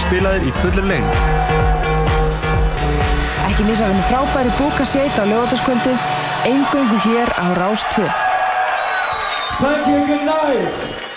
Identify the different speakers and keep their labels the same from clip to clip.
Speaker 1: verða spilaðir í fullir lengt.
Speaker 2: Ekki missa við með frábæri búkasveit á lögataskvöldi, eingöngu hér á Rás 2.
Speaker 3: Thank you, good night.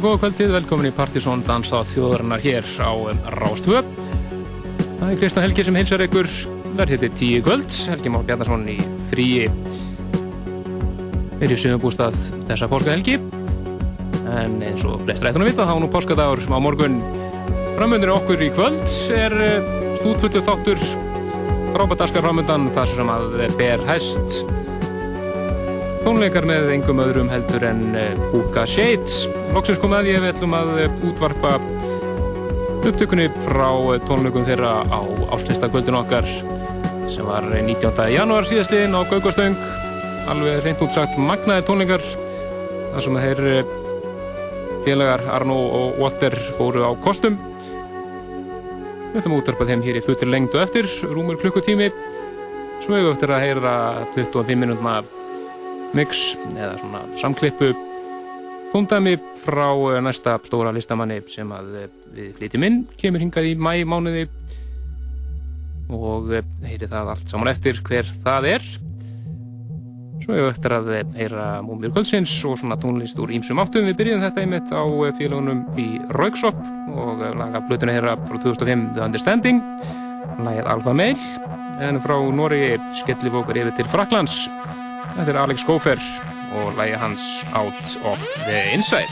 Speaker 4: Já, góða kvöldið, velkomin í Partisón Dansa þjóðarinnar hér á Rástvö. Það er Kristján Helgi sem hilsar ykkur. Verð hitti tíu kvöld. Helgi Már Bjarnason í fríi er í sögubústað þessa páskahelgi. En eins og flest rættunum vita þá nú páskadagur á morgun. Framöndir okkur í kvöld er eh, stúdfullu þáttur. Frábært askar framöndan þar sem að ber hæst. Tónleikar með engum öðrum heldur en eh, Búka Shades Lóksins kom að ég við ætlum að eh, útvarpa upptökunni frá eh, tónleikum þeirra á áslistakvöldinu okkar sem var 19. januar síðastliðin á Gaugostöng alveg reynd útsagt magnaði tónleikar þar sem þeir eh, félagar Arnó og Walter fóru á kostum. Við ætlum að útvarpa þeim hér í futur lengtu eftir rúmur klukkutími. Við eftir að heyra 25 minútna mix eða svona samklippu tóndæmi frá eh, næsta stóra listamanni sem að eh, við flytjum inn, kemur hingað í mæ mánuði og eh, heyri það allt saman eftir hver það er. Svo hefur eftir að heyra múmir kvöldsins og svona tónlist úr ímsum áttum. Við byrjum þetta einmitt á félagunum í Rauksop og laga blötuna heyra frá 2005 The Understanding lagið Alfa Mail en frá Nóri skellif okkur yfir til Fraklands þetta er Alex Gófer og lægi hans Out of the Inside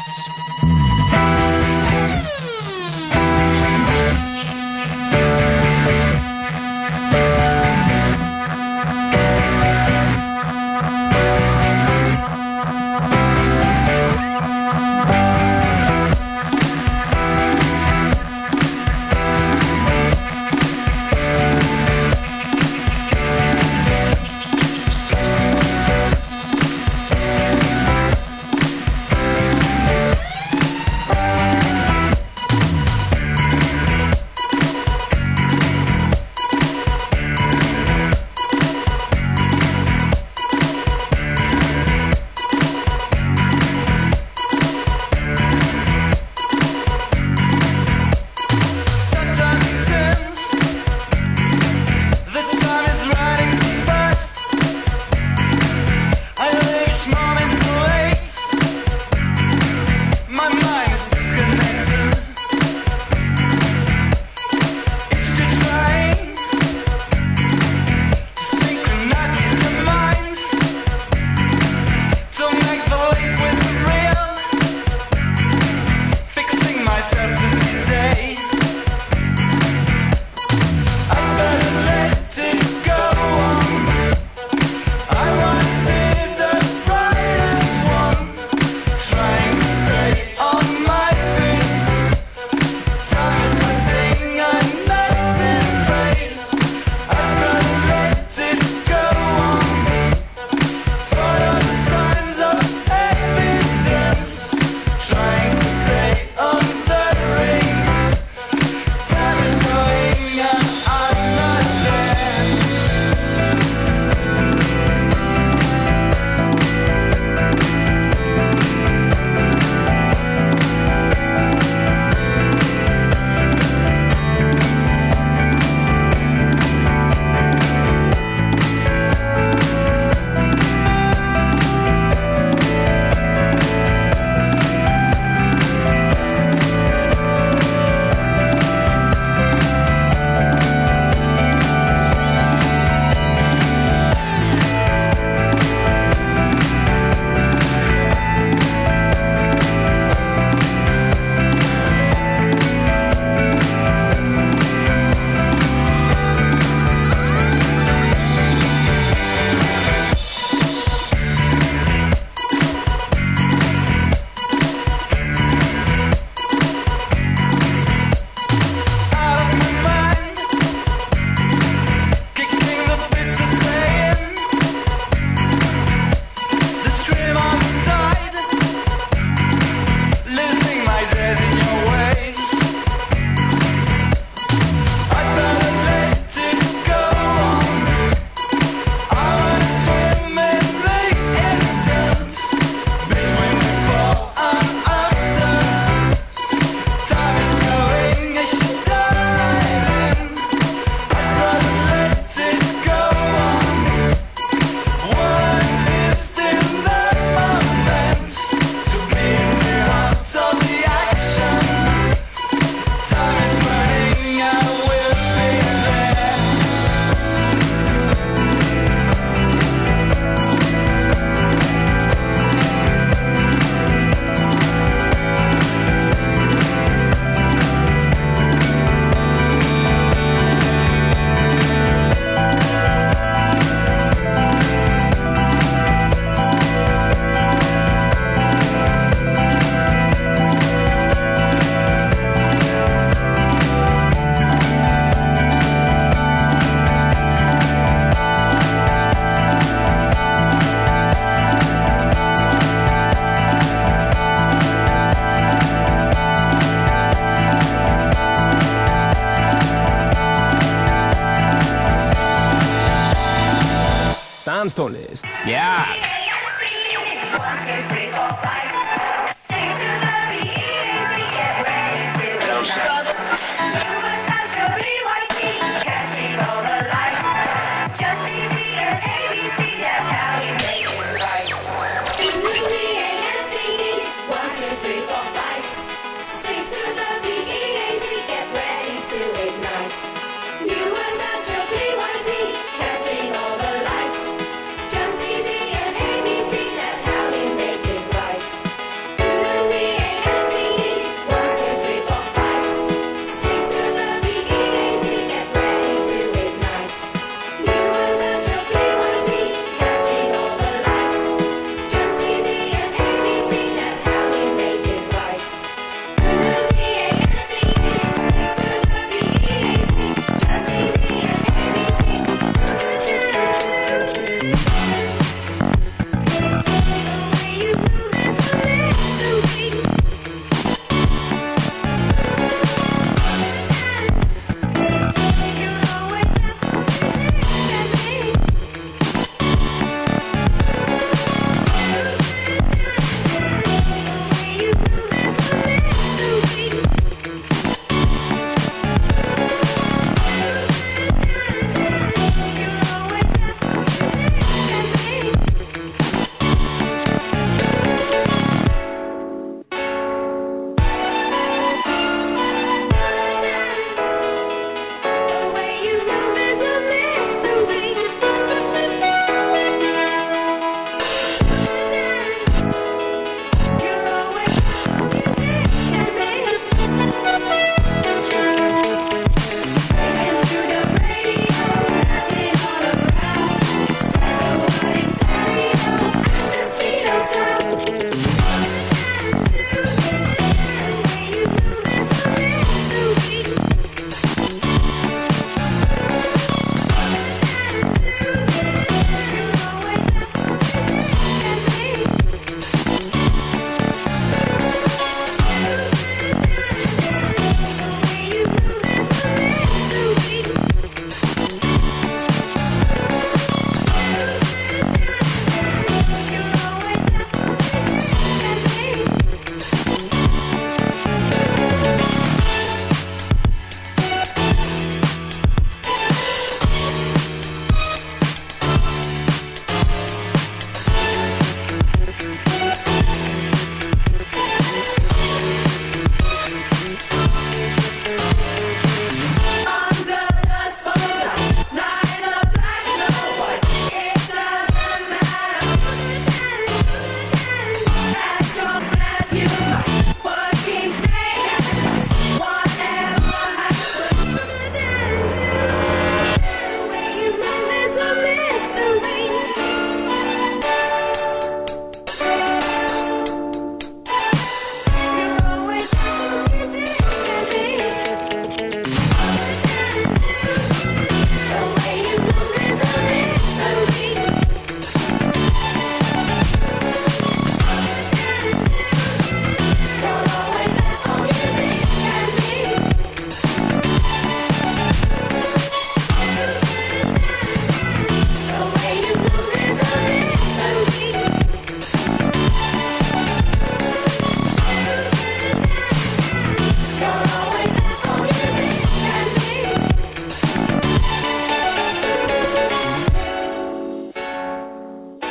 Speaker 5: danstónlist. Já!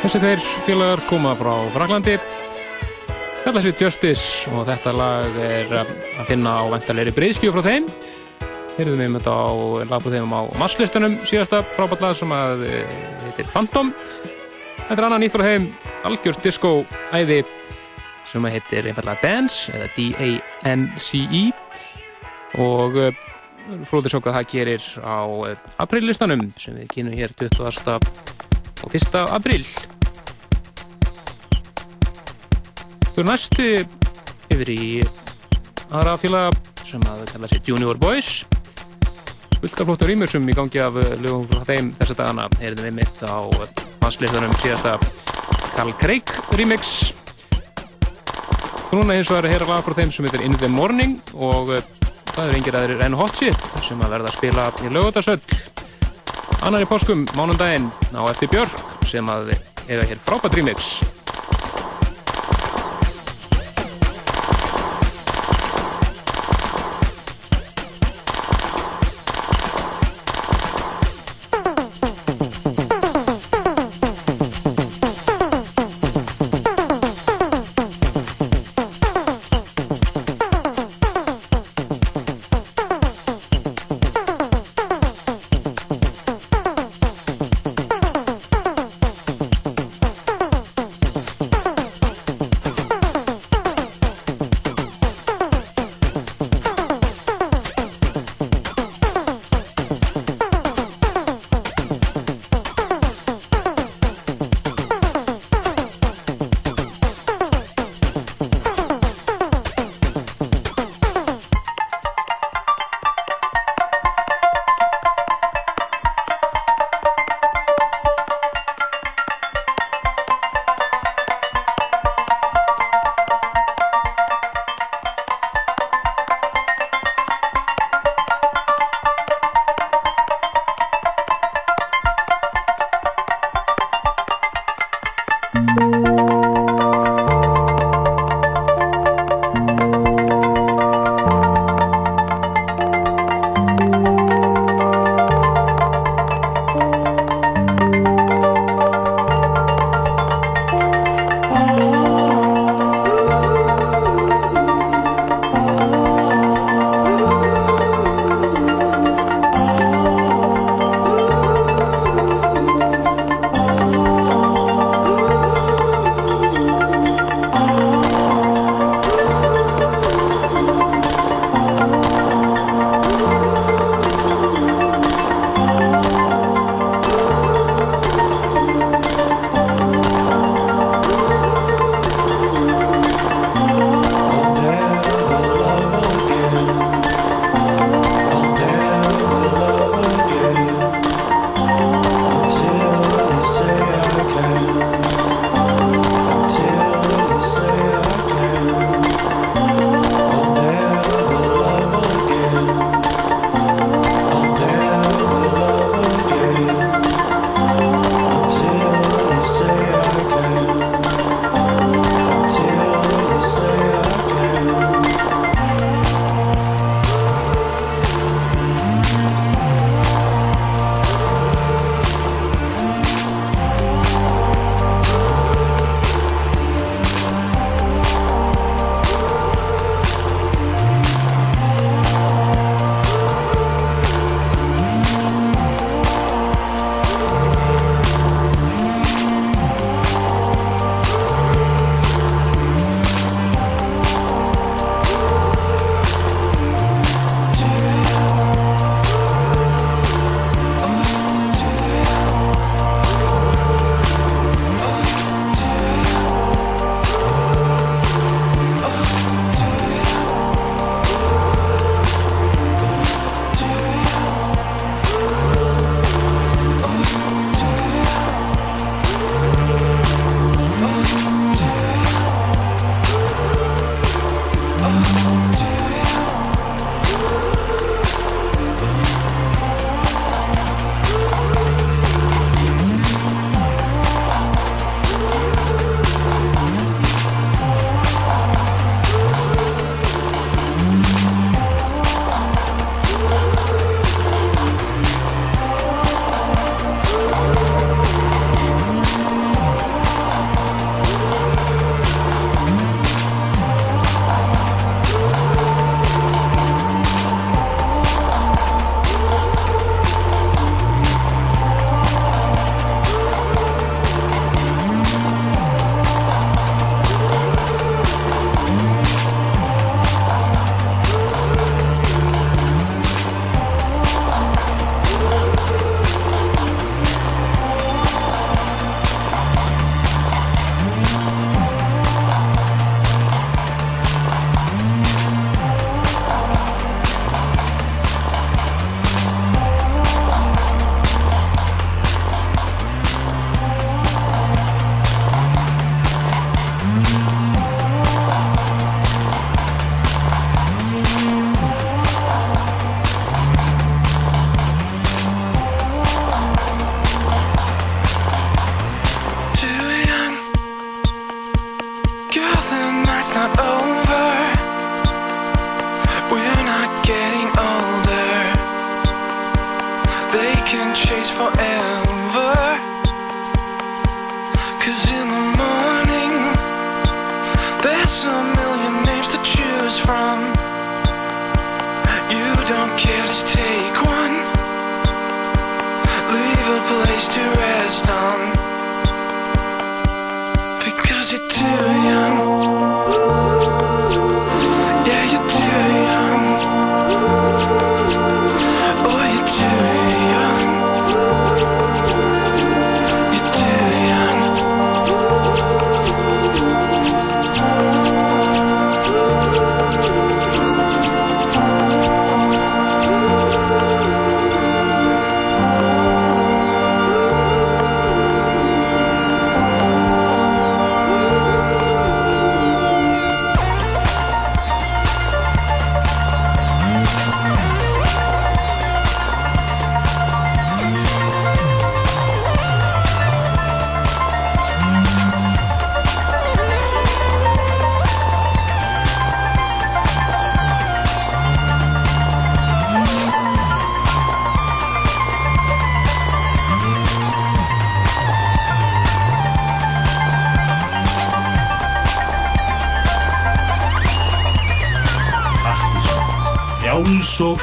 Speaker 4: Þessi þeir félagar koma frá Fraklandi Þetta sé Justice og þetta lag er að finna á vendalegri breyðskju frá þeim Heyrðum við þetta á lag frá þeim á masslistunum síðasta frábært lag sem að eh, heitir Phantom Þetta er annan nýtt frá þeim algjörst disco æði sem heitir einfallega Dance eða D-A-N-C-E og uh, fróðið svo hvað það gerir á uh, aprillistanum sem við kynum hér 20. og 1. apríl Er næstu yfir í aðra félaga sem að kalla sér Junior Boys. Fullt af flottur rýmur sem í gangi af lögum frá þeim þessa dagana. Heyrðum við mitt á basslistanum síðasta Carl Craig remix. Og núna hins vegar að heyra lag frá þeim sem heitir In the Morning og uh, það er engir aðrir enn hot shit sem að verða að spila í lögutarsöll annar í páskum, mánundaginn á eftir Björk sem að eiga hér frábært remix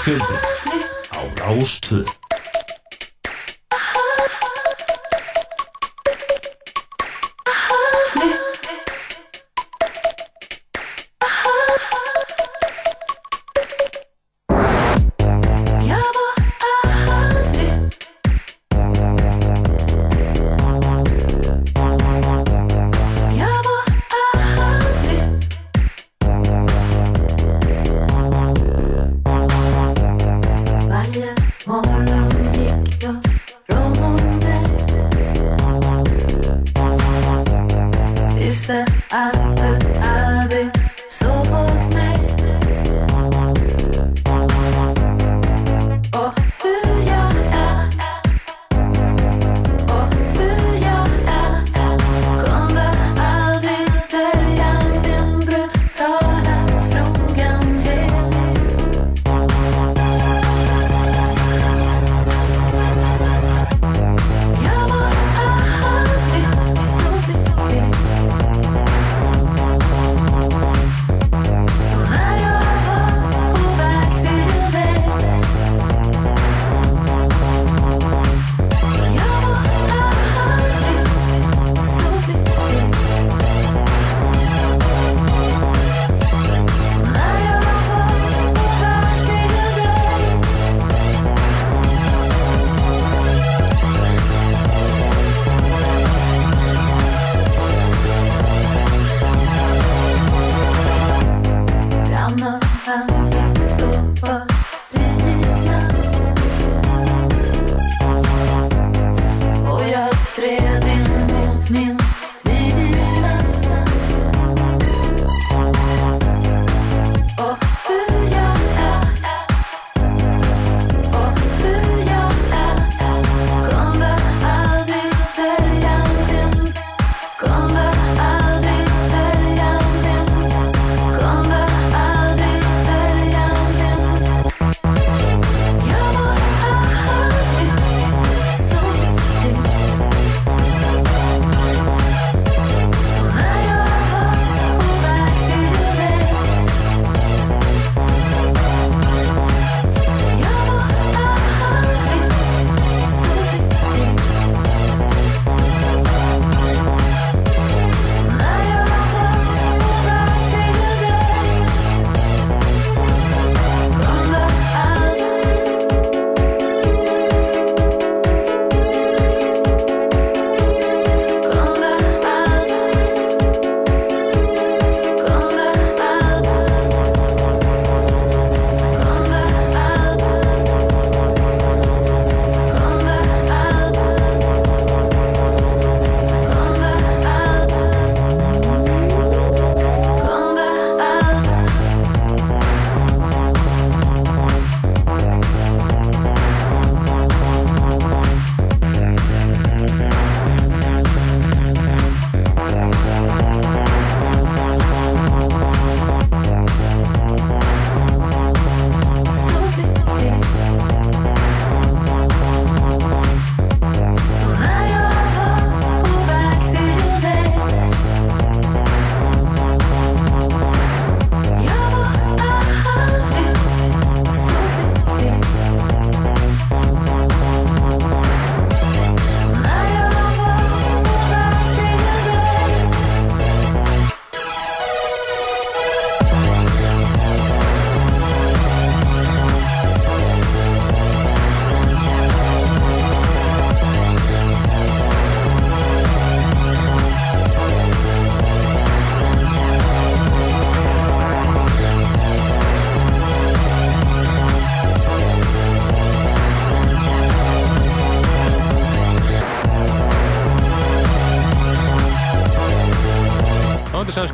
Speaker 6: Jáls og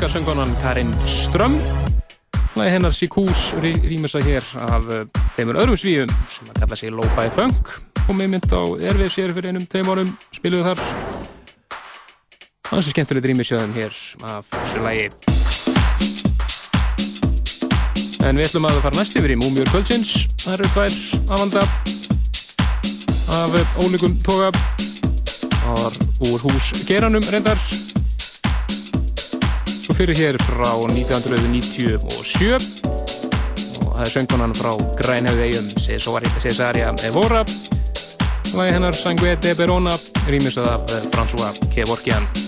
Speaker 4: sænska söngunan Karin Ström Lagi hennar Sikús rýmisa hér af þeimur öðrum svíum sem að kalla sig Lo-Fi Funk. Og með mynd á Erfið sér fyrir einum tveim árum spiluðu þar. Hansi skemmtilegt rýmisjöðum hér af þessu lagi. En við ætlum að fara næst yfir í Múmjör Kvöldsins. Það eru tvær afanda af ólíkum toga. Það var úr hús geranum reyndar fyrir hér frá 1997 og það er söngkonan frá Grænhöfði eigum Cesaria Evora. Lagi hennar Sangue de Verona rýmisað af François Kevorkian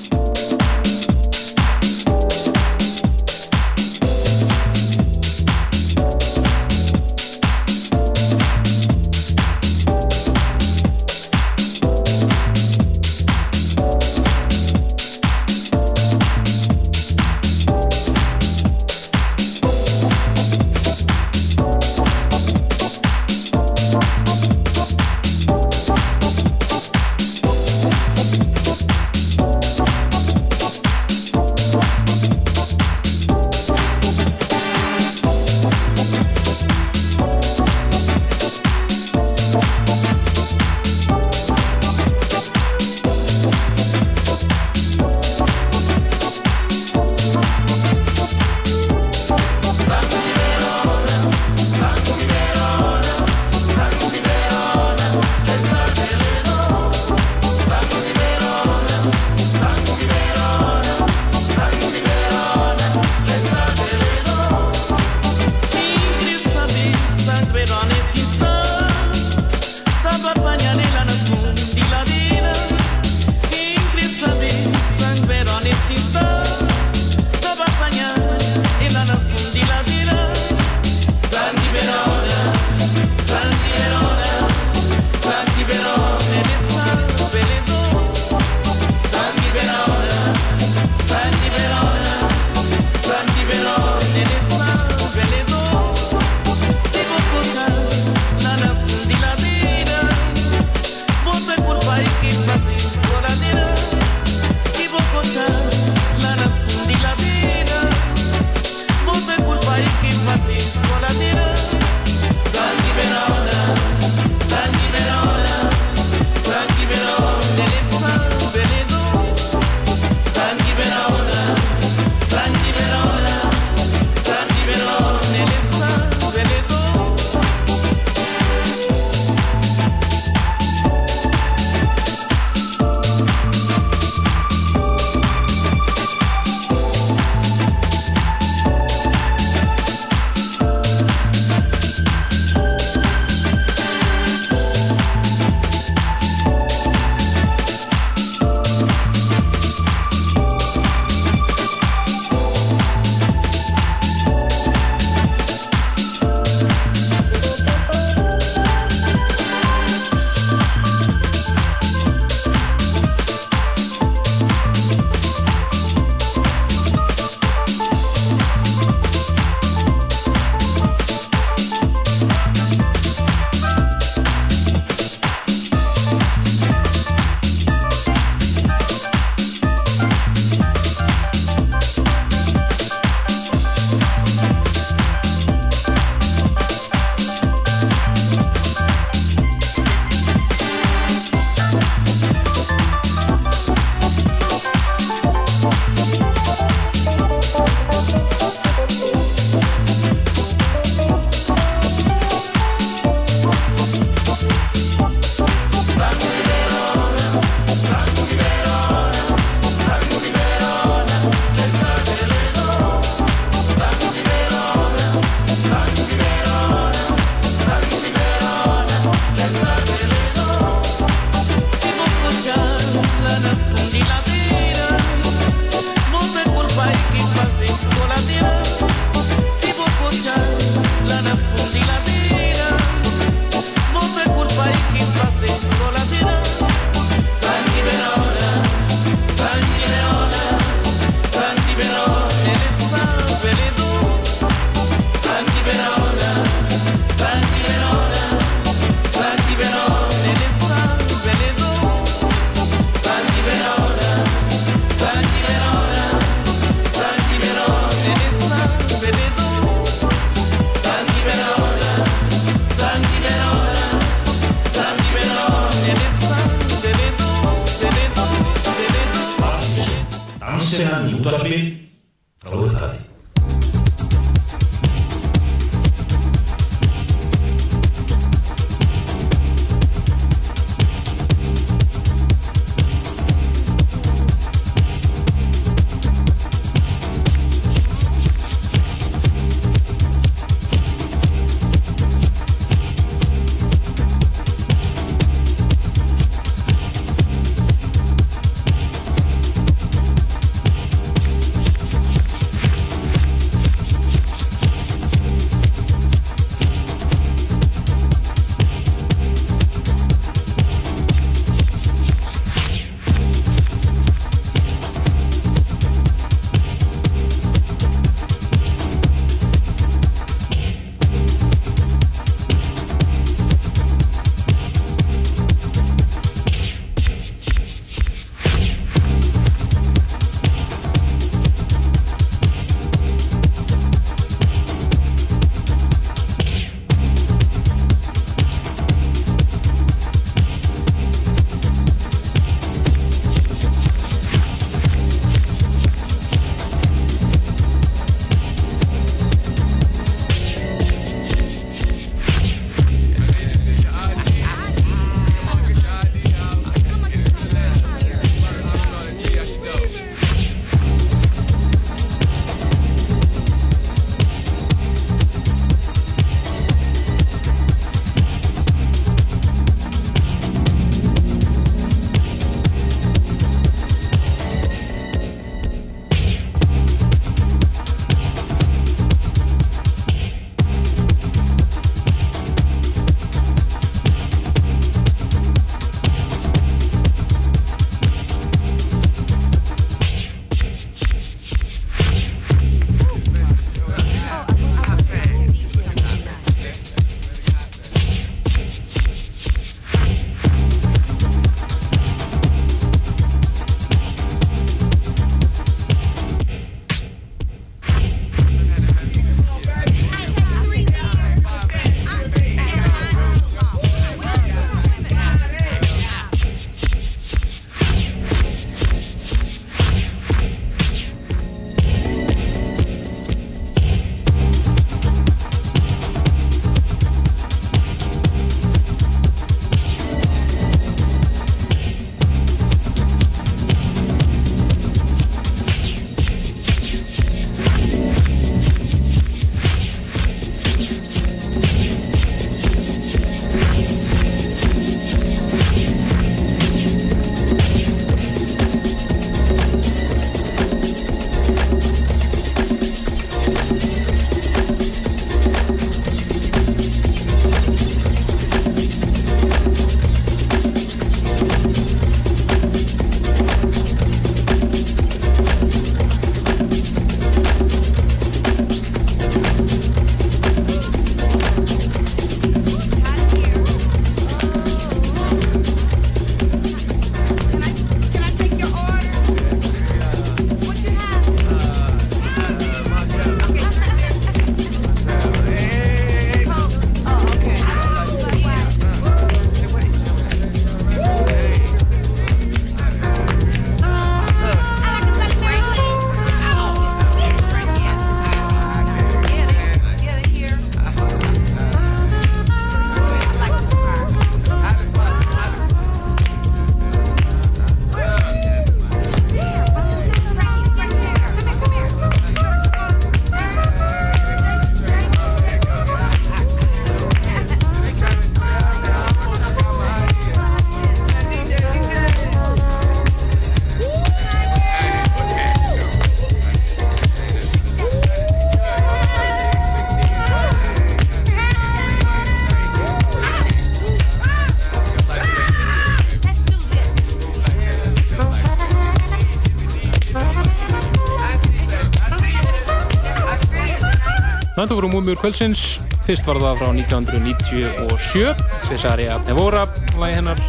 Speaker 4: Þetta voru múmjur kvöldsins. Fyrst var það frá 1997 Cesaria Evora Lægi hennar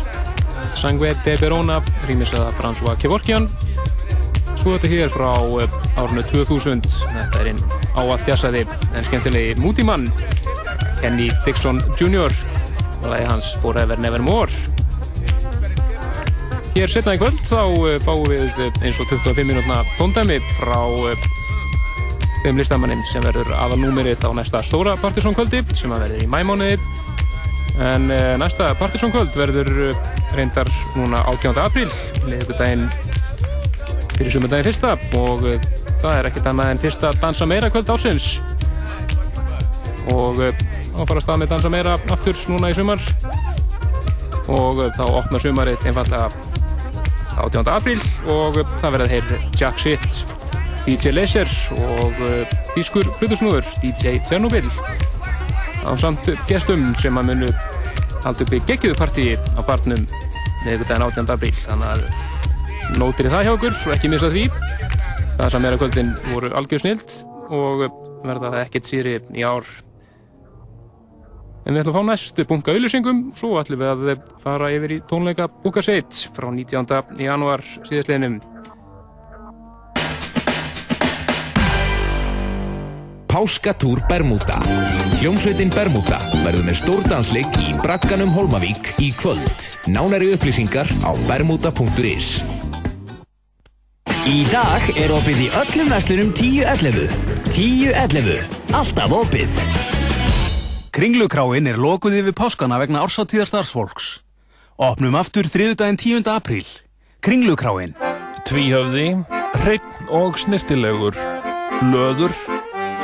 Speaker 4: Sangue de Verona Rýmisaða François Kevorkian. Svo þetta hér frá eh, árinu 2000 Þetta er einn áallt jæsaði en skemmtilegi mútimann Kenny Dixon Jr. Lægi hans Forever Nevermore hér setna í kvöld þá uh, fáum við uh, eins og 25 minútna tóndæmi frá þeim listamanninn sem verður aðal númerið á næsta stóra Partiðsson kvöldi sem að verður í mæmániði en uh, næsta Partiðsson kvöld verður uh, reyndar núna 18. apríl miðvikudaginn fyrir sumundaginn fyrsta og uh, það er ekkert annað en fyrsta dansa meira kvöld ásins og þá fara að stað með dansa meira aftur núna í sumar og þá opna sumarið einfallega 18. apríl og það verða þeir Jack Shit, DJ Laser og uh, Þýskur Frutusnúður, DJ Tjernobyl á samt gestum sem að munu halda upp í geggjöðu partíi á barnum með daginn 18. apríl þannig að nótir það hjá okkur og ekki missa því það sem er að kvöldin voru algjör snild og verða það ekkert síðri í ár En við ætlum að fá næstu bunga auðlýsingum, svo ætlum við að fara yfir í tónleika Búka Seit frá 19. januar síðastliðinum.
Speaker 7: Páskatúr Bermuda Hljómsveitin Bermuda verður með stórdansleik í Bragganum Holmavík í kvöld. Nánari upplýsingar á bermuda.is
Speaker 8: Í dag er opið í öllum verslunum 10.11. 10.11. Alltaf opið.
Speaker 9: Kringlukráin er lokuð yfir páskana vegna ársáttíðar starfsfólks. Opnum aftur þriðudaginn 10. apríl. Kringlukráin.
Speaker 10: Tvíhöfði, hreitt og snirtilegur. Löður,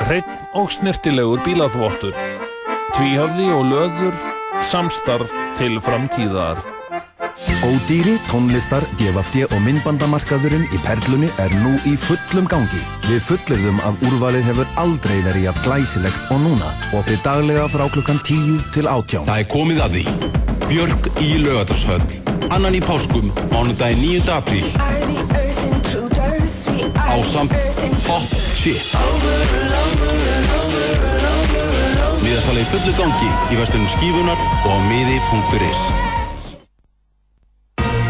Speaker 10: hreitt og snirtilegur bílaþvottur. Tvíhöfði og löður, samstarf til framtíðar.
Speaker 11: Ódýri, tónlistar, DFFD og myndbandamarkaðurinn í Perlunni er nú í fullum gangi. Við fullirðum að úrvalið hefur aldrei verið jafn glæsilegt og núna. Opið daglega frá klukkan 10 til 18.
Speaker 1: Það er komið að því. Björk í laugardarshöll. Annan í páskum, mánudaginn 9. apríl. Á samt Top Shit. Miðastalegi fullu gangi í vestunum skífunar og á miði.is.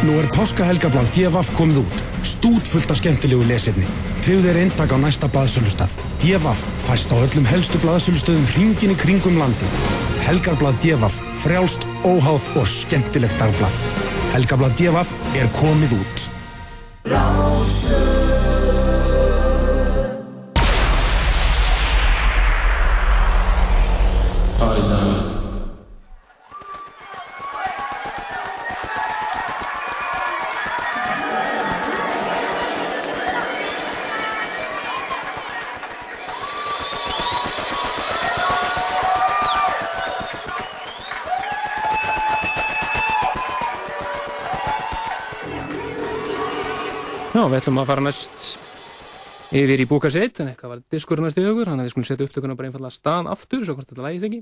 Speaker 12: Nú er páskahelgablað DFF komið út. Stút fullt af skemmtilegu lesefni. Tryggðu þeir eintak á næsta blaðsölustaf. DFF fæst á öllum helstu blaðsölustöðum hringin í kringum landið. Helgarblað DFF, frjálst, óháð og skemmtilegt dagblað. Helgablað DFF er komið út. 老师。Oh.
Speaker 4: Já, við ætlum að fara næst yfir í Búka Seit, en eitthvað var diskur næst í augur, þannig að við skulum setja upptökuna bara einfallega stað aftur, svo hvort þetta lægist ekki.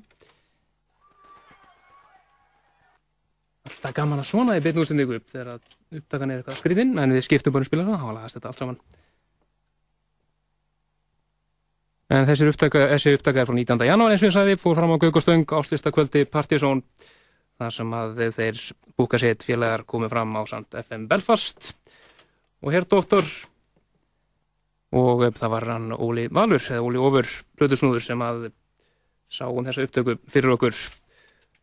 Speaker 4: Alltaf gaman að svona í byrnu útsendingu upp þegar að upptakan er eitthvað skrítinn, en við skiptum bara um spilarna, þá lagast þetta allt saman. En þessi upptaka, upptaka er frá 19. janúar eins og ég sagði, fór fram á Gaugostöng áslistakvöldi Partizón, þar sem að þeir Búka Seit félagar komið fram á samt FM Belfast og hér doktor. Og eh, það var hann Óli Valur eða Óli Ófur Plötusnúður sem að sá um þessa upptöku fyrir okkur.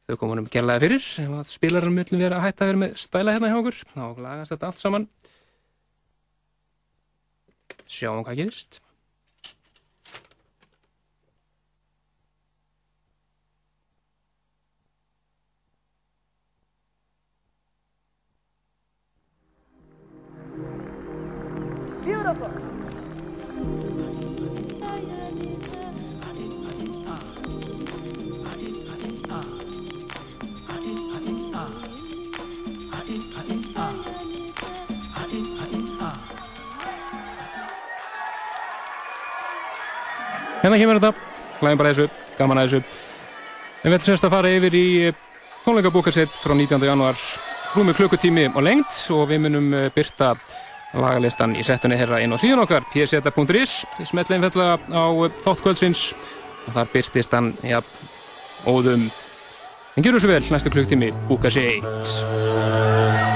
Speaker 4: Þau komum um gerlega fyrir sem að spilarinn möllum vera að hætta vera með stæla hérna hjá okkur. Þá lagast þetta allt saman. Sjáum hvað gerist
Speaker 13: Beautiful.
Speaker 4: Hérna kemur þetta, hlæðum bara þessu, gaman að þessu. En við ætlum semst að fara yfir í tónleikabókarsett frá 19. januar, rúmi klukkutími og lengt og við munum eh, byrta lagalistan í settunni herra inn á síðan okkar, pseta.is, smetla einfallega á þáttkvöldsins og þar byrtist hann, já, óðum. En gjörum svo vel, næstu klukkutími, búka sér eitt.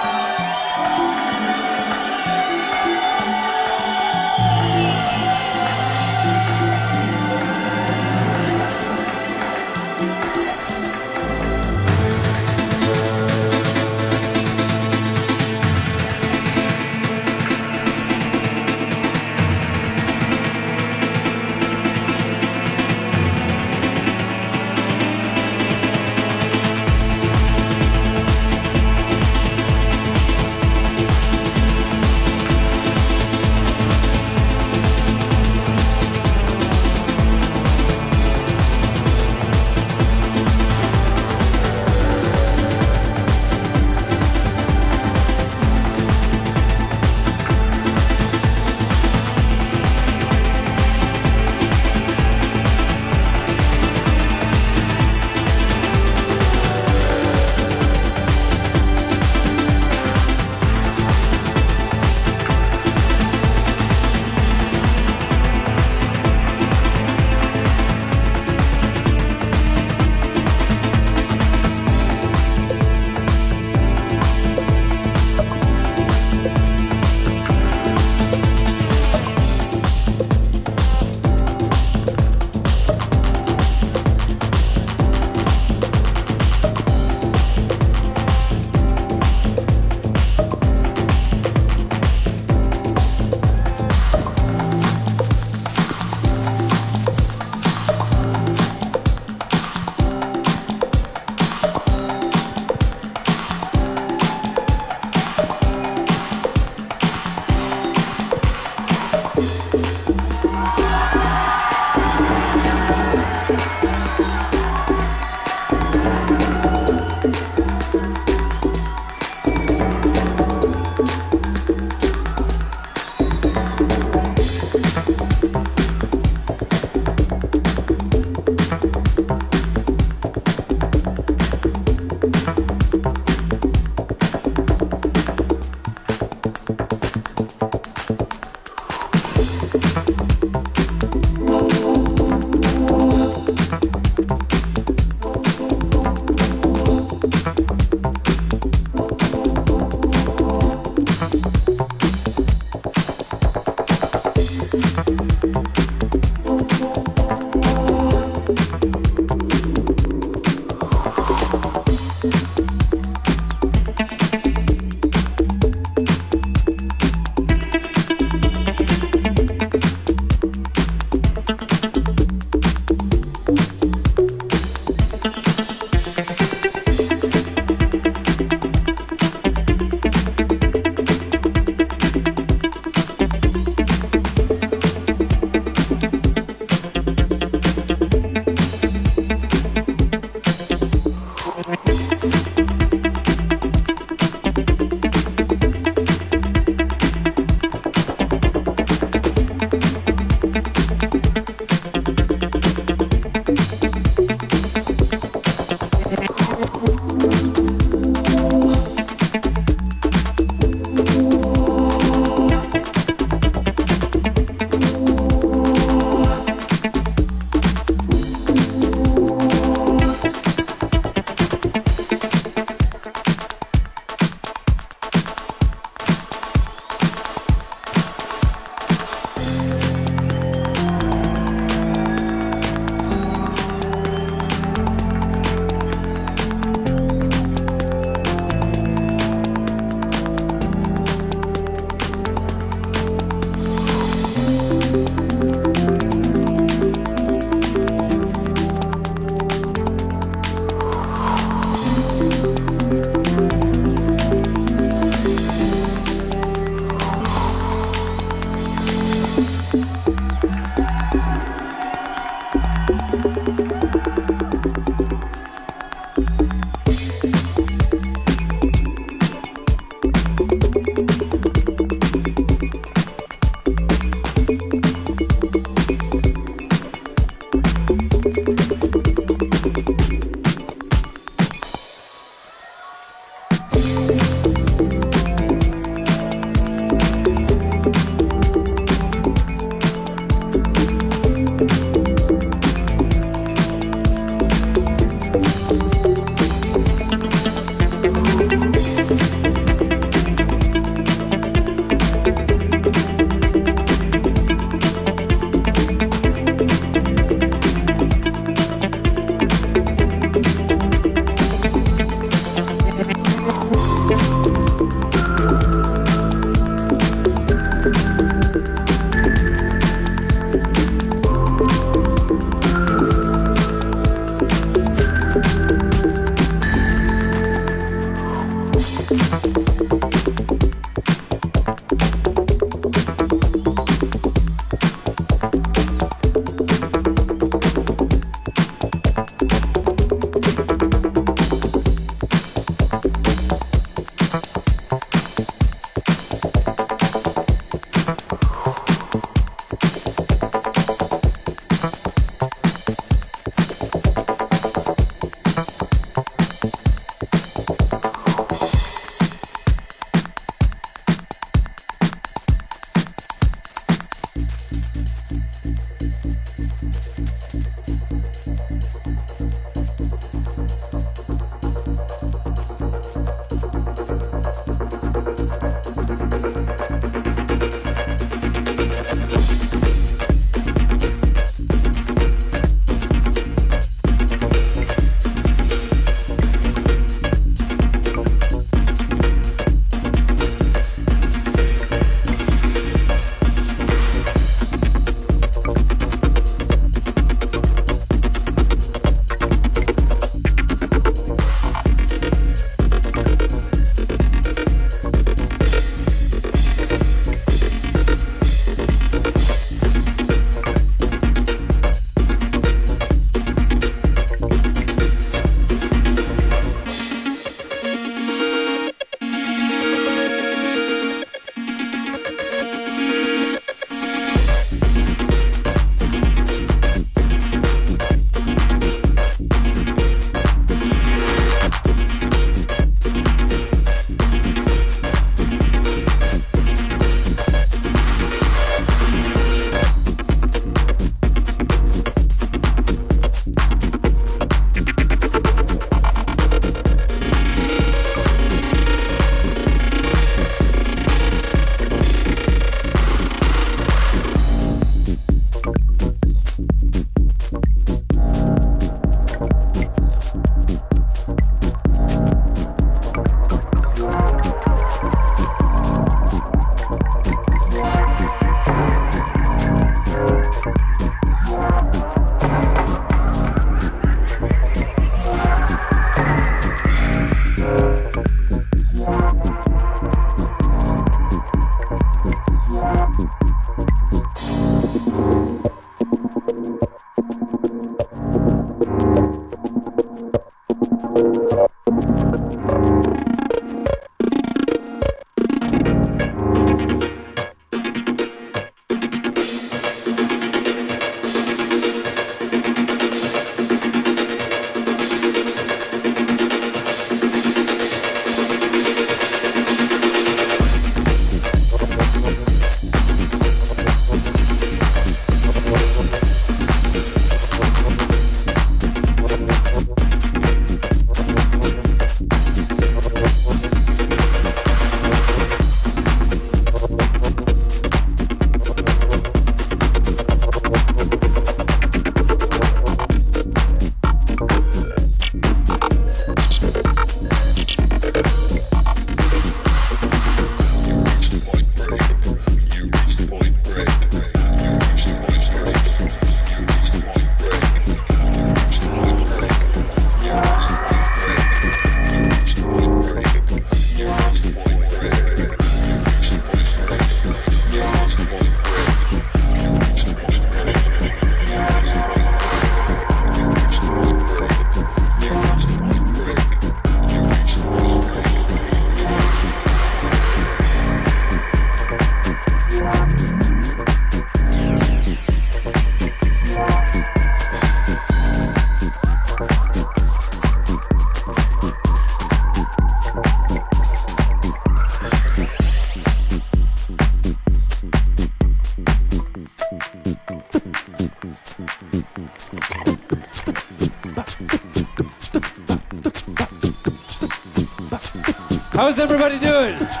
Speaker 3: How's everybody doing?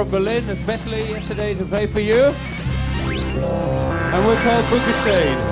Speaker 3: From Berlin, especially yesterday, to play for you. And we're called Bukashade.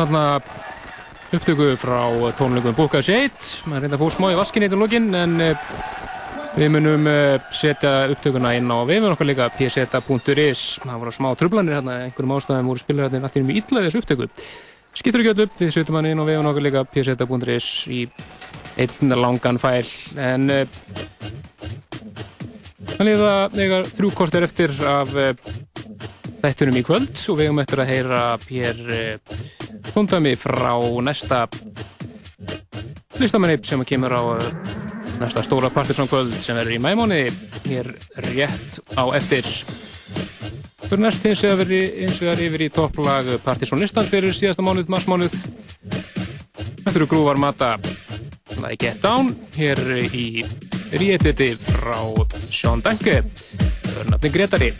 Speaker 4: Heyrðum þarna upptöku frá tónleikum Búka Shade. Maður reynda að fór smá í vaskinni í lokin, en uh, við munum uh, setja upptökuna inn á vefun okkar líka, pseta.is. Það voru smá trublanir hérna, einhverjum ástæðum voru spilararnir allir mjög illa við þessu upptöku. Skiptur ekki öll upp, við setjum hann inn á vefun okkar líka, pseta.is í einn langan fæl, en uh, það liða þegar þrjú kortir eftir af þættunum í kvöld og við höfum eftir að heyra Pér Kondami frá næsta listamanni sem kemur á eh, næsta stóra partisan kvöld sem verður í mæmóni hér rétt á eftir. Fyrir næst hins vegar eins vegar yfir í topplag Partisan listans fyrir síðasta mánuð, marsmánuð Þetta eru grúvar mata Like Get Down hér í réttiti frá Sean Danke Örnafni Gretari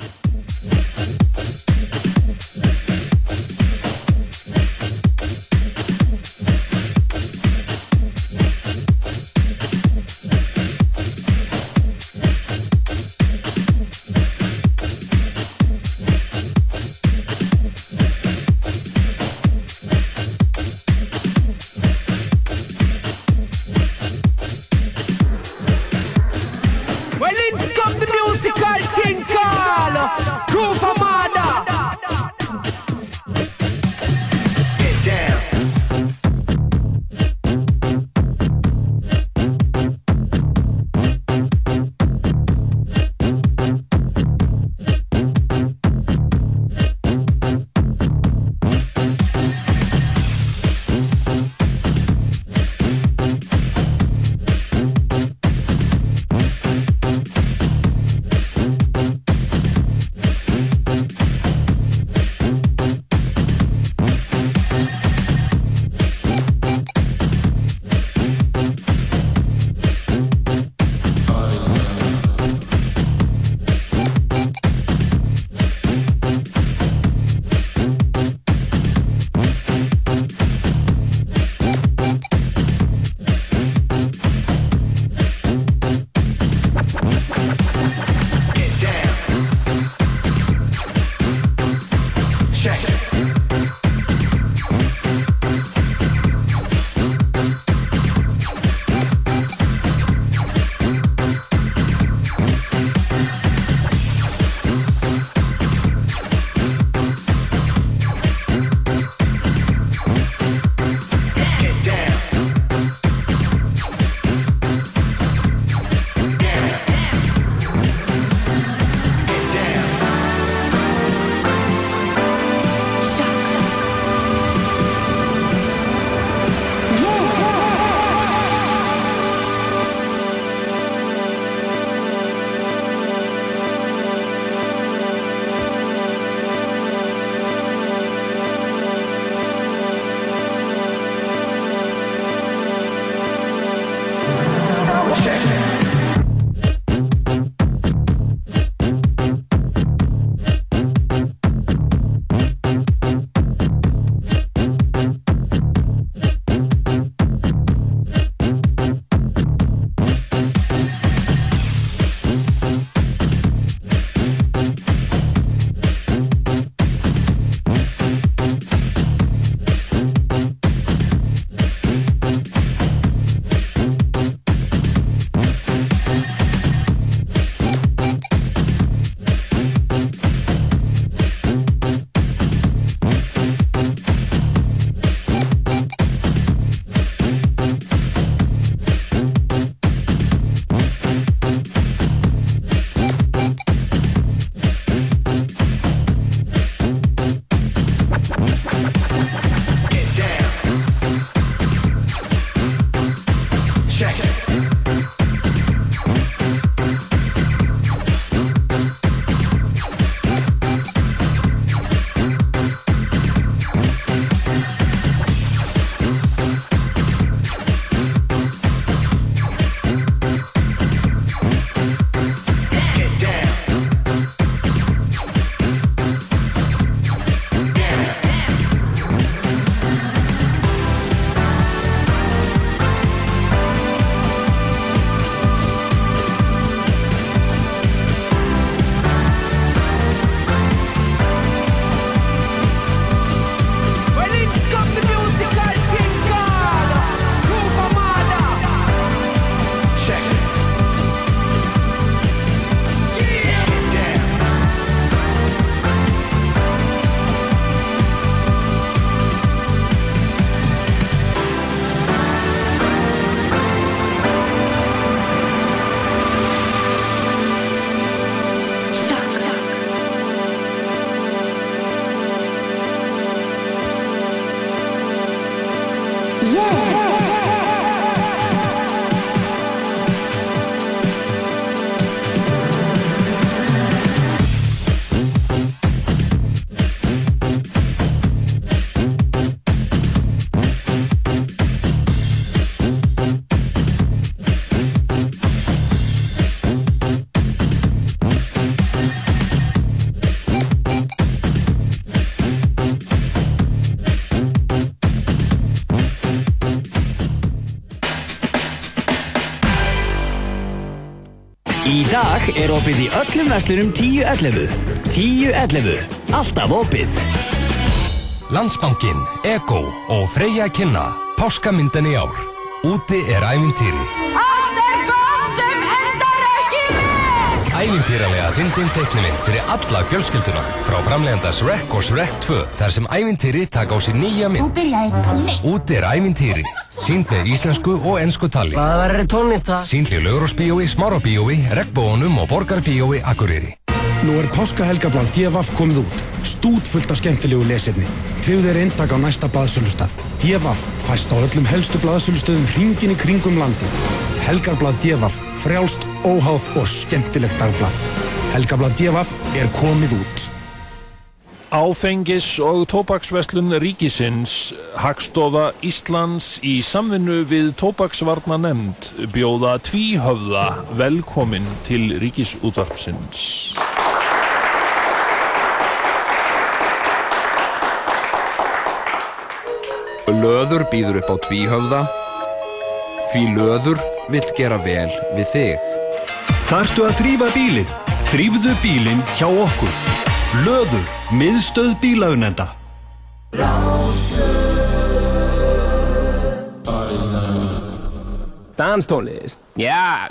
Speaker 8: dag er opið í öllum verslunum 10.11. 10.11. Alltaf opið.
Speaker 14: Landsbankin, Ego og Freyja kynna Páskamyndan í ár. Úti er ævintýri.
Speaker 15: Allt er gott sem endar ekki með
Speaker 14: ævintýralega fyndin teiknumynd fyrir alla fjölskylduna frá framleganda Shrek og Shrek 2 þar sem ævintýri taka á sér nýja mynd.
Speaker 16: byrjaði Nei
Speaker 14: Úti er ævintýri, sínd með íslensku og ensku tali.
Speaker 16: Hvað verður tónlist það?
Speaker 14: Sínd í Laugrósbíói, Smárabíói, Regbóunum og Borgarbíói Akureyri.
Speaker 12: Nú er páskahelgablað DFF komið út. Stút fullt af skemmtilegu lesefni. Tryggðu þeir eintak á næsta blaðsölustað. DFF fæst á öllum helstu blaðsölustöðum hringin í kringum landið. Helgarblað DFF, frjálst, óháð og skemmtilegt dagblað. Helgablað DFF er komið út.
Speaker 10: Áfengis og tóbaksverslun ríkisins Hagstofa Íslands í samvinnu við tóbaksvarna nefnd bjóða tvíhöfða velkomin til ríkisútvarpsins.
Speaker 17: Löður býður upp á tvíhöfða Því löður vill gera vel við þig
Speaker 11: Þarftu að þrýfa bílinn? Þrýfðu bílinn hjá okkur. Löður, miðstöð bílaunenda.
Speaker 4: Danstónlist, já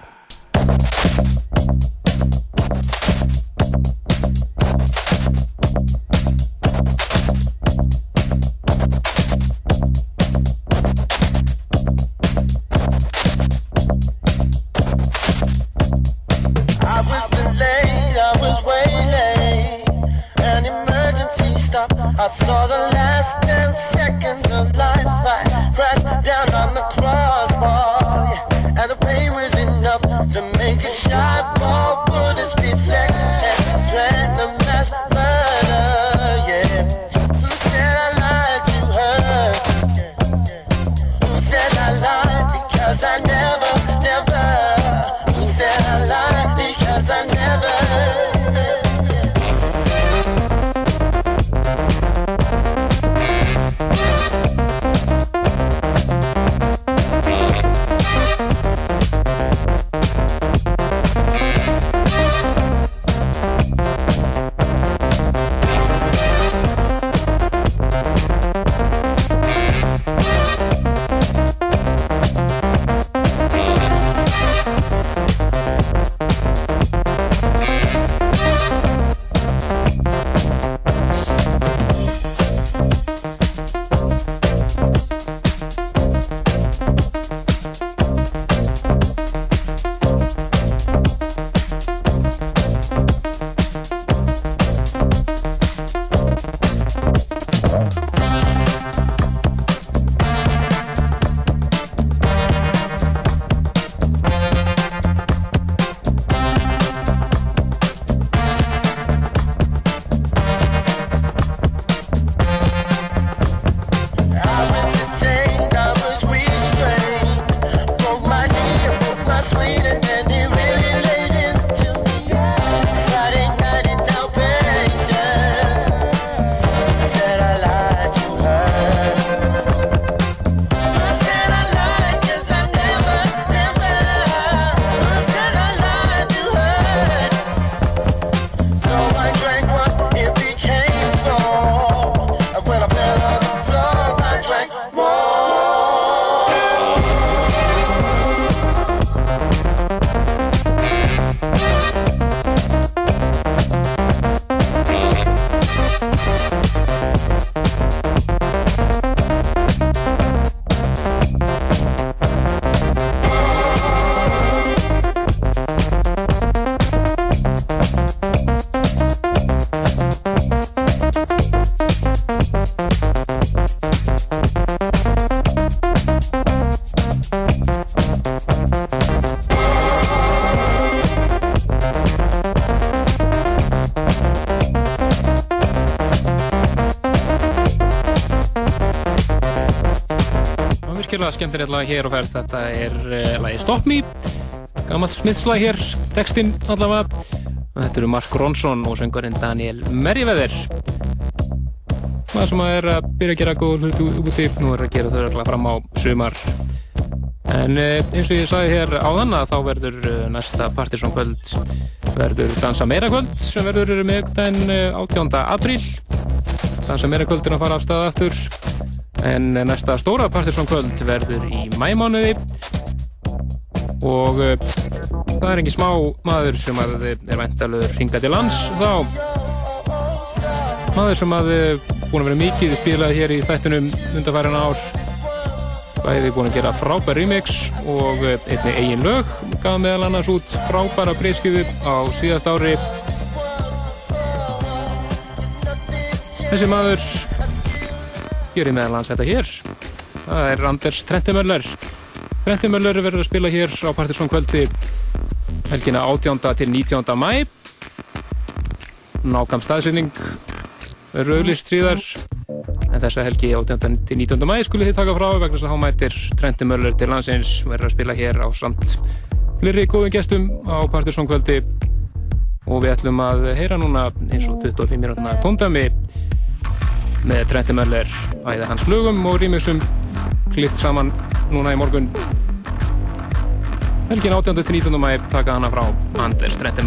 Speaker 4: skemmtilegt lag hér og ferð. Þetta er uh, lagi Stop Me. Gammalt smitslag hér, textinn allavega. Og þetta eru Mark Ronson og söngurinn Daniel Merriweather. Maður sem er að byrja að gera góð hluti úti, nú er að gera þau allavega fram á sumar. En uh, eins og ég sagði hér áðan að þá verður uh, næsta Partisan kvöld verður Dansa meira kvöld sem verður með den 18. apríl. Dansa meira kvöldin að fara af stað aftur en næsta stóra Partisan kvöld verður í mæmánuði og uh, það er engin smá maður sem að er væntalur hringa til lands þá. Maður sem að er búin að vera mikið spilað hér í þættunum undanfærin ár. Bæði búin að gera frábær remix og einni eigin lög. Gaf meðal annars út frábæra breyskjöfu á síðast ári. Þessi maður gerir meðal annars þetta hér það er Anders Trentimöller Trentimöller verður að spila hér á Partiðsson kvöldi helgina 18. til 19. mæ nákvæm staðsynning verður auðlist síðar en þessa helgi 18. til 19. mæ skulle þið taka frá vegna þess að þá mætir Trentimöller til landsins verður að spila hér á samt fleiri góðum gestum á Partiðsson kvöldi og við ætlum að heyra núna eins og 25 minútna tóndami með Trenti Möller bæði hans lögum og rýmixum klift saman núna í morgun helgin 18. til 19. mæ taka hana frá Anders Trenti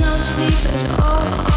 Speaker 6: no sleep at all.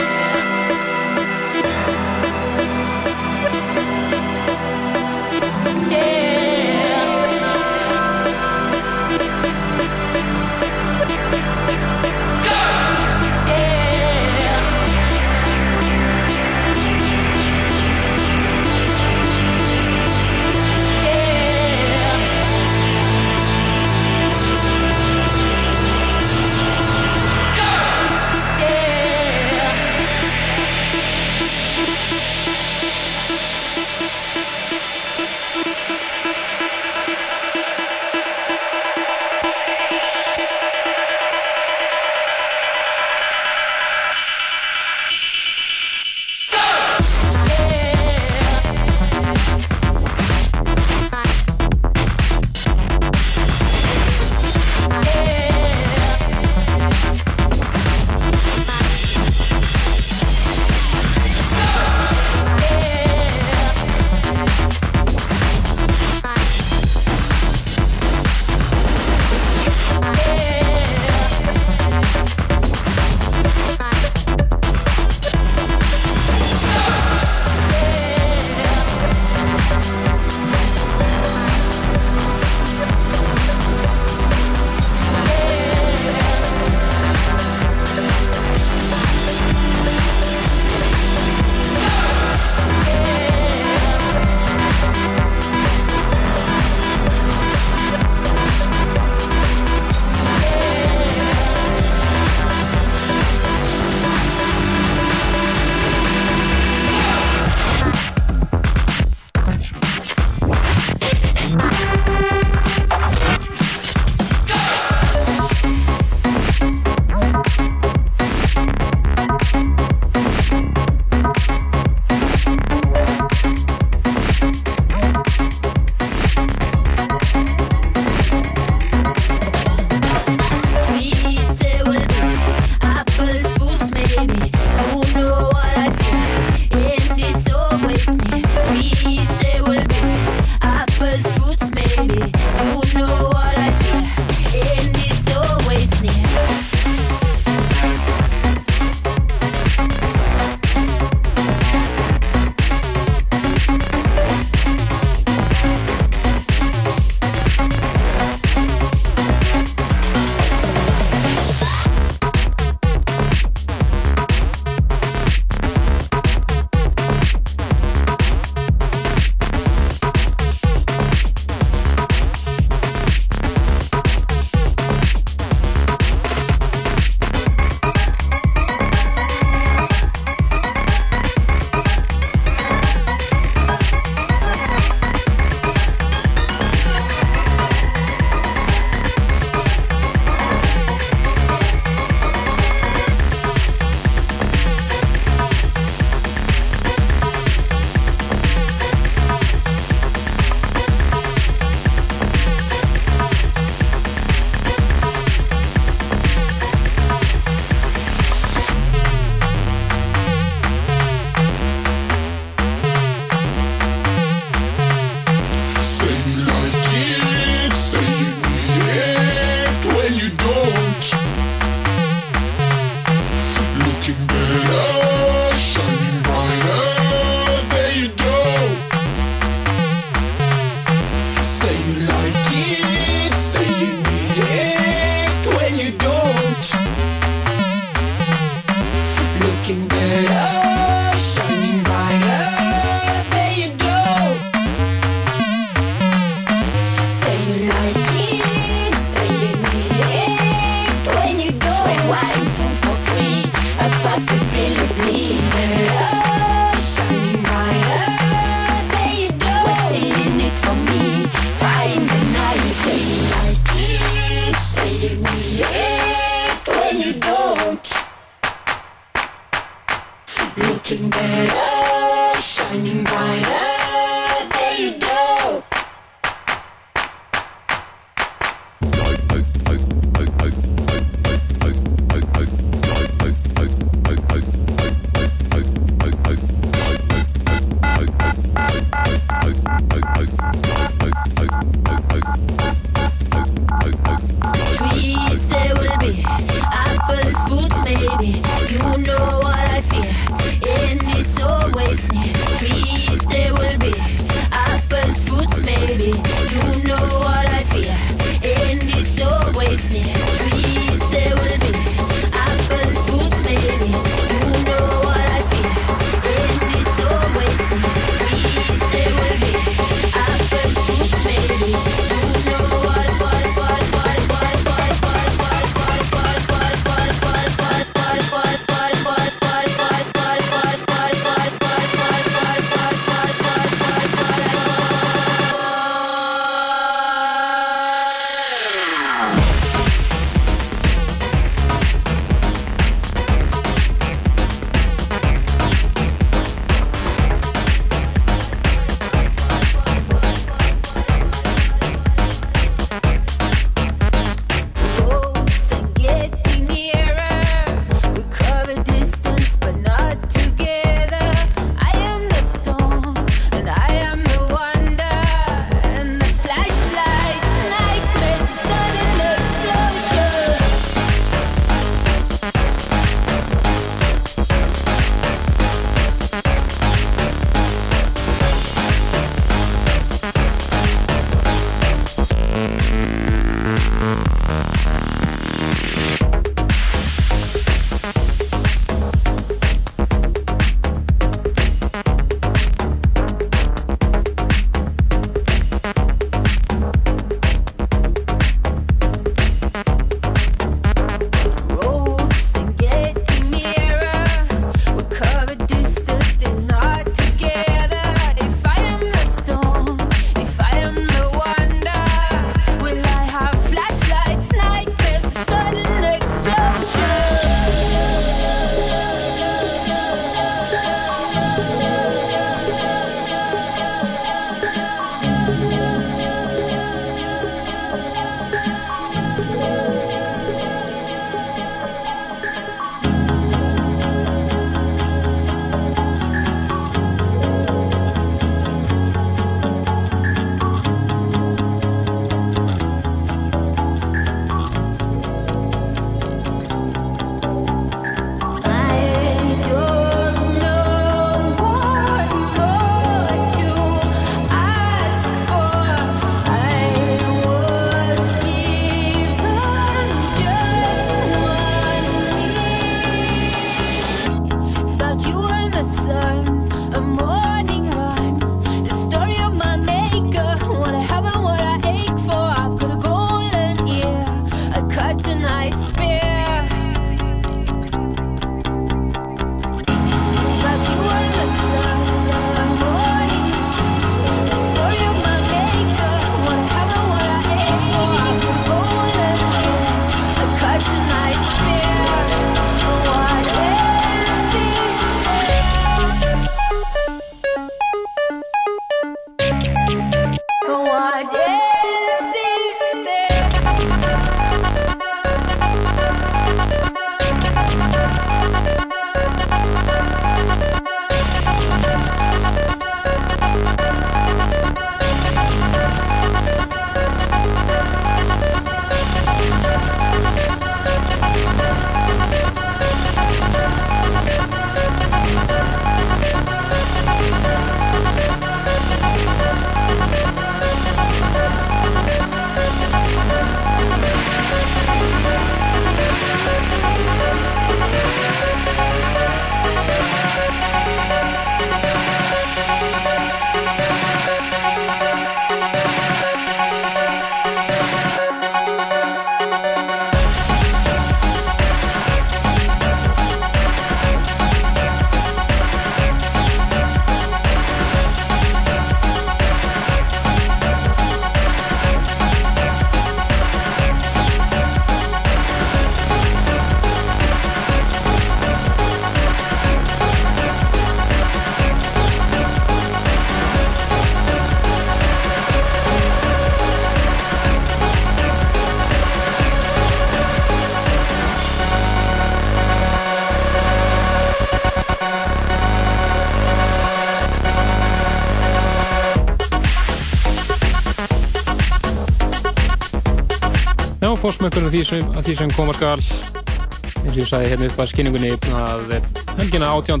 Speaker 4: Fórsmökkurinn því sem, sem koma skal. Eins og ég sagði hérna upp að skynningunni að helgina 18.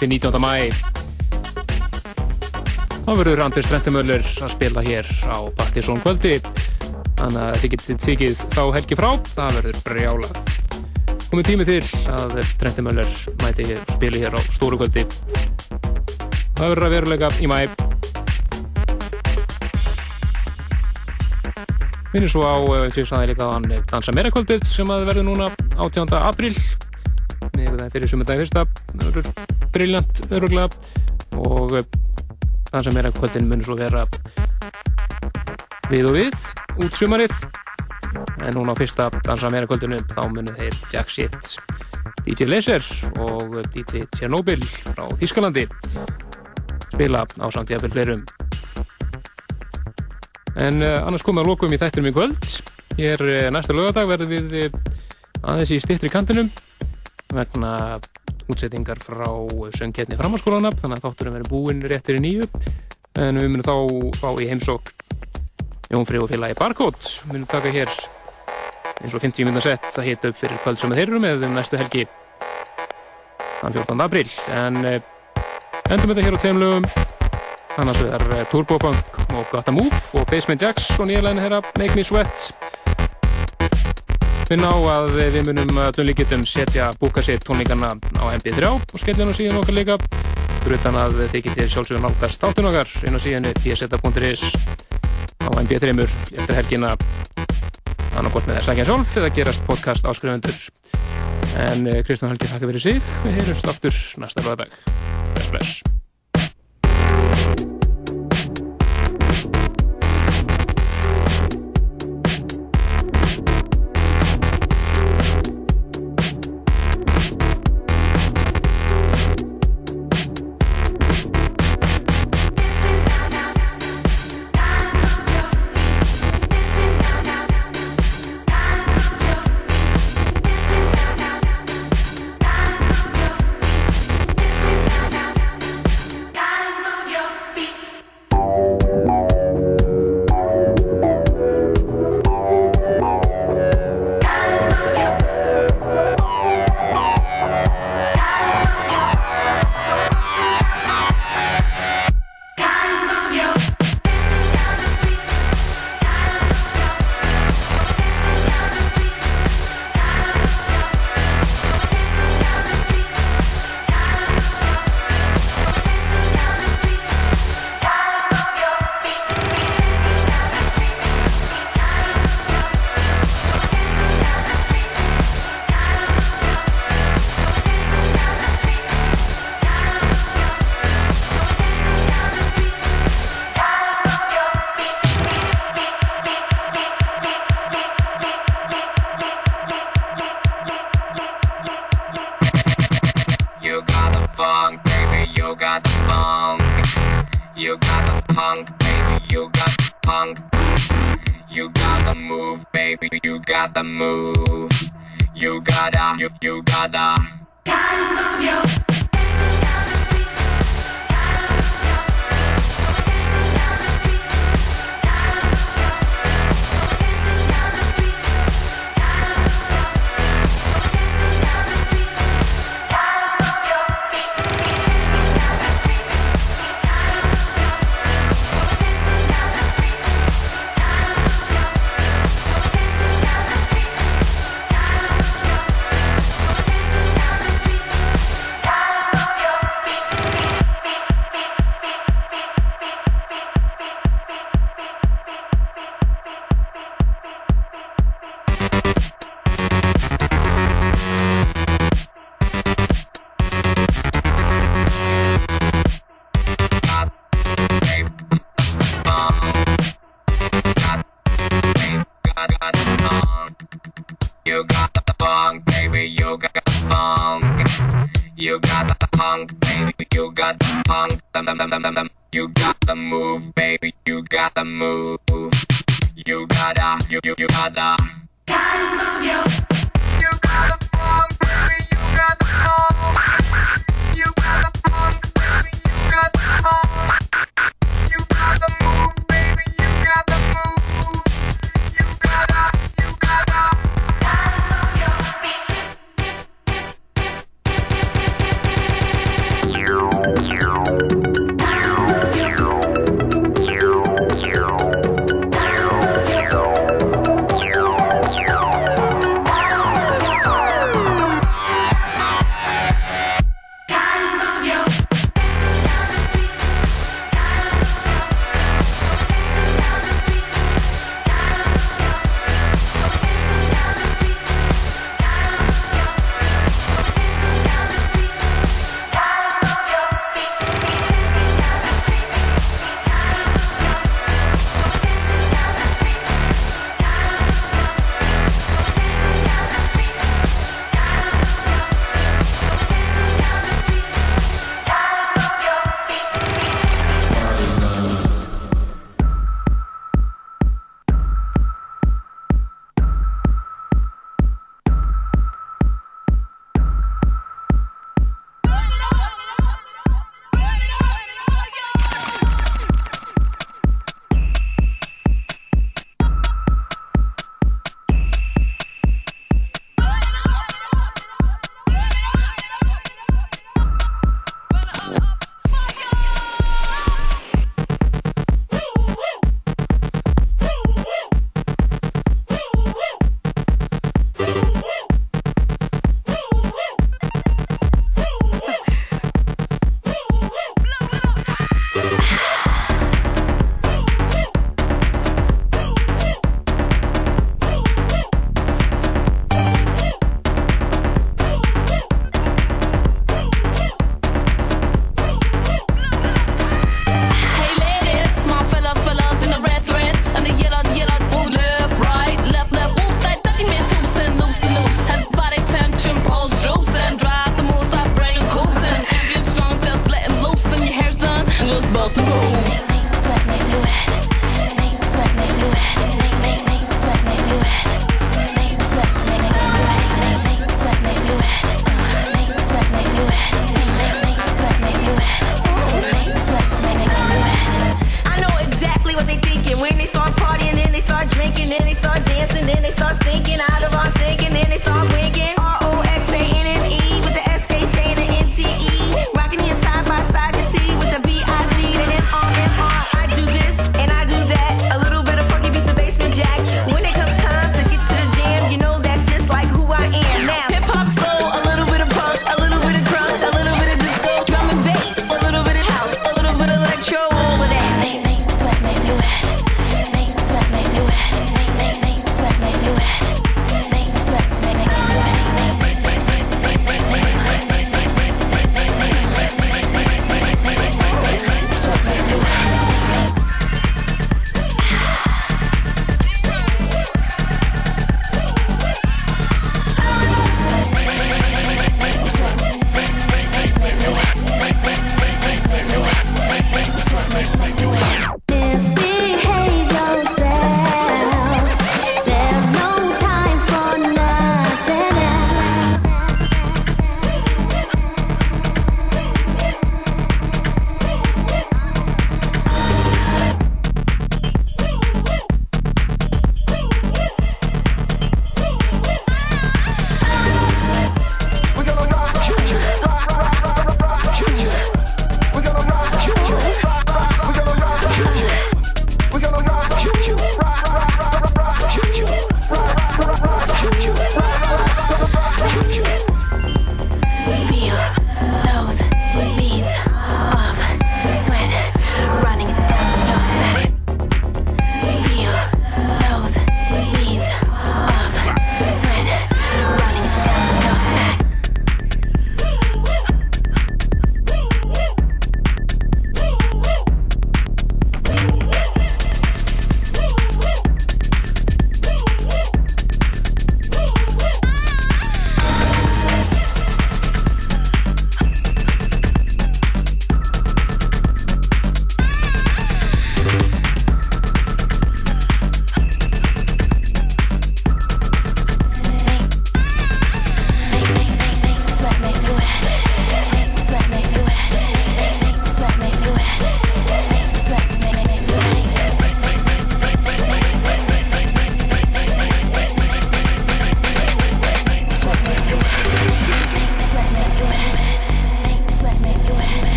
Speaker 4: til 19. mæ þá verður Andri Strentumöller að spila hér á Partisón kvöldi þannig að þið getið þykið þá helgi frá. Það verður brjálað. Komið tími til að Strentumöller mæti spili hér á stóru kvöldi. Það verður að veruleika í mæ Minnum svo á, eh, og ég sagði líka á hann, Dansa meira kvöldið sem að verður núna 18. apríl. Með það fyrir sumundagi fyrsta briljant öruglega og eh, Dansa meira kvöldin munur svo vera við og við út sumarið. En núna á fyrsta Dansa meira kvöldinu þá munur þeir Jack Shit DJ Laser og DJ Chernobyl frá Þískalandi spila á samt jafnvel fleirum En uh, annars komum við að lokum í þættinum í kvöld. Hér uh, næsta lögadag verðum við uh, aðeins í stittri kantinum vegna útsettingar frá söngkettni framhalskólana þannig að þátturum verður búinn rétt fyrir nýju en við munum þá fá í heimsók Jón Frey og félagi Barcode við munum taka hér eins og 50 minna sett að hita upp fyrir kvöld sem þeir eru með um næstu helgi þann 14. apríl en endum þetta hér á tveim lögum annars vegar uh, Turbopunk og Gotta Move og Basement Jacks og nýja læni þeirra Make Me Sweat. Við ná að við munum getum setja búka sér tónleikarna á MP3 og skellinu síðan okkar líka. Brutan að þið getið sjálfsögur nálgast áttun okkar inn á síðan pseta.is á MP3 eftir helgina. Annarkort með þess að ekki sjálf eða gerast podcast áskrifundur en Kristján Helgi þakka fyrir sig. Við heyrumst aftur næsta lögadag bless bless